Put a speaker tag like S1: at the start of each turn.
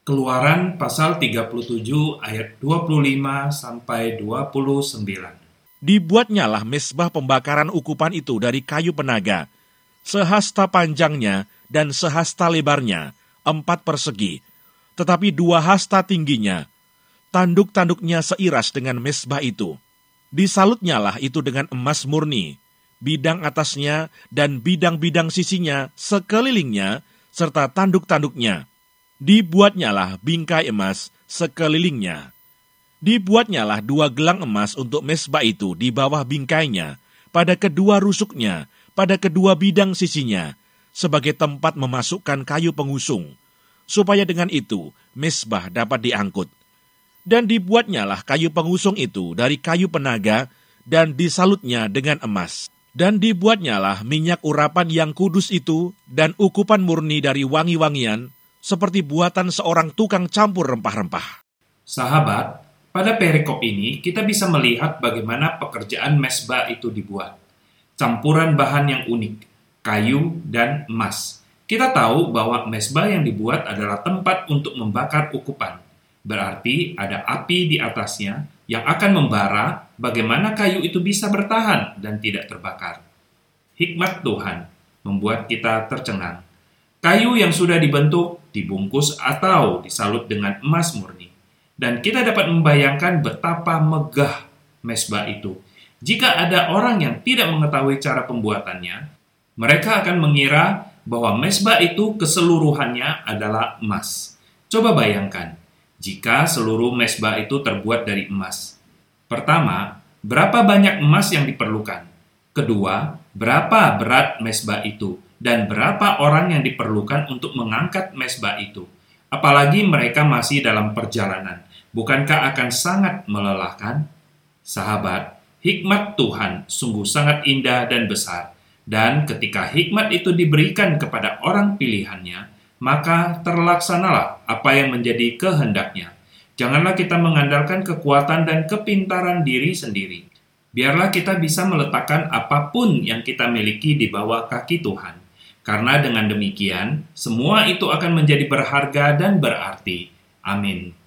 S1: Keluaran pasal 37 ayat 25 sampai 29.
S2: Dibuatnyalah mesbah pembakaran ukupan itu dari kayu penaga, sehasta panjangnya dan sehasta lebarnya, empat persegi, tetapi dua hasta tingginya. Tanduk-tanduknya seiras dengan mesbah itu. Disalutnyalah itu dengan emas murni, bidang atasnya dan bidang-bidang sisinya sekelilingnya, serta tanduk-tanduknya Dibuatnyalah bingkai emas sekelilingnya. Dibuatnyalah dua gelang emas untuk mesbah itu di bawah bingkainya, pada kedua rusuknya, pada kedua bidang sisinya, sebagai tempat memasukkan kayu pengusung, supaya dengan itu mesbah dapat diangkut. Dan dibuatnyalah kayu pengusung itu dari kayu penaga, dan disalutnya dengan emas. Dan dibuatnyalah minyak urapan yang kudus itu, dan ukupan murni dari wangi-wangian, seperti buatan seorang tukang campur rempah-rempah.
S1: Sahabat, pada perikop ini kita bisa melihat bagaimana pekerjaan mesbah itu dibuat. Campuran bahan yang unik, kayu dan emas. Kita tahu bahwa mesbah yang dibuat adalah tempat untuk membakar ukupan. Berarti ada api di atasnya yang akan membara bagaimana kayu itu bisa bertahan dan tidak terbakar. Hikmat Tuhan membuat kita tercengang. Kayu yang sudah dibentuk dibungkus atau disalut dengan emas murni. Dan kita dapat membayangkan betapa megah mesbah itu. Jika ada orang yang tidak mengetahui cara pembuatannya, mereka akan mengira bahwa mesbah itu keseluruhannya adalah emas. Coba bayangkan, jika seluruh mesbah itu terbuat dari emas. Pertama, berapa banyak emas yang diperlukan? Kedua, berapa berat mesbah itu? Dan berapa orang yang diperlukan untuk mengangkat mesbah itu. Apalagi mereka masih dalam perjalanan. Bukankah akan sangat melelahkan? Sahabat, hikmat Tuhan sungguh sangat indah dan besar. Dan ketika hikmat itu diberikan kepada orang pilihannya, maka terlaksanalah apa yang menjadi kehendaknya. Janganlah kita mengandalkan kekuatan dan kepintaran diri sendiri. Biarlah kita bisa meletakkan apa pun yang kita miliki di bawah kaki Tuhan karena dengan demikian, semua itu akan menjadi berharga dan berarti. Amin.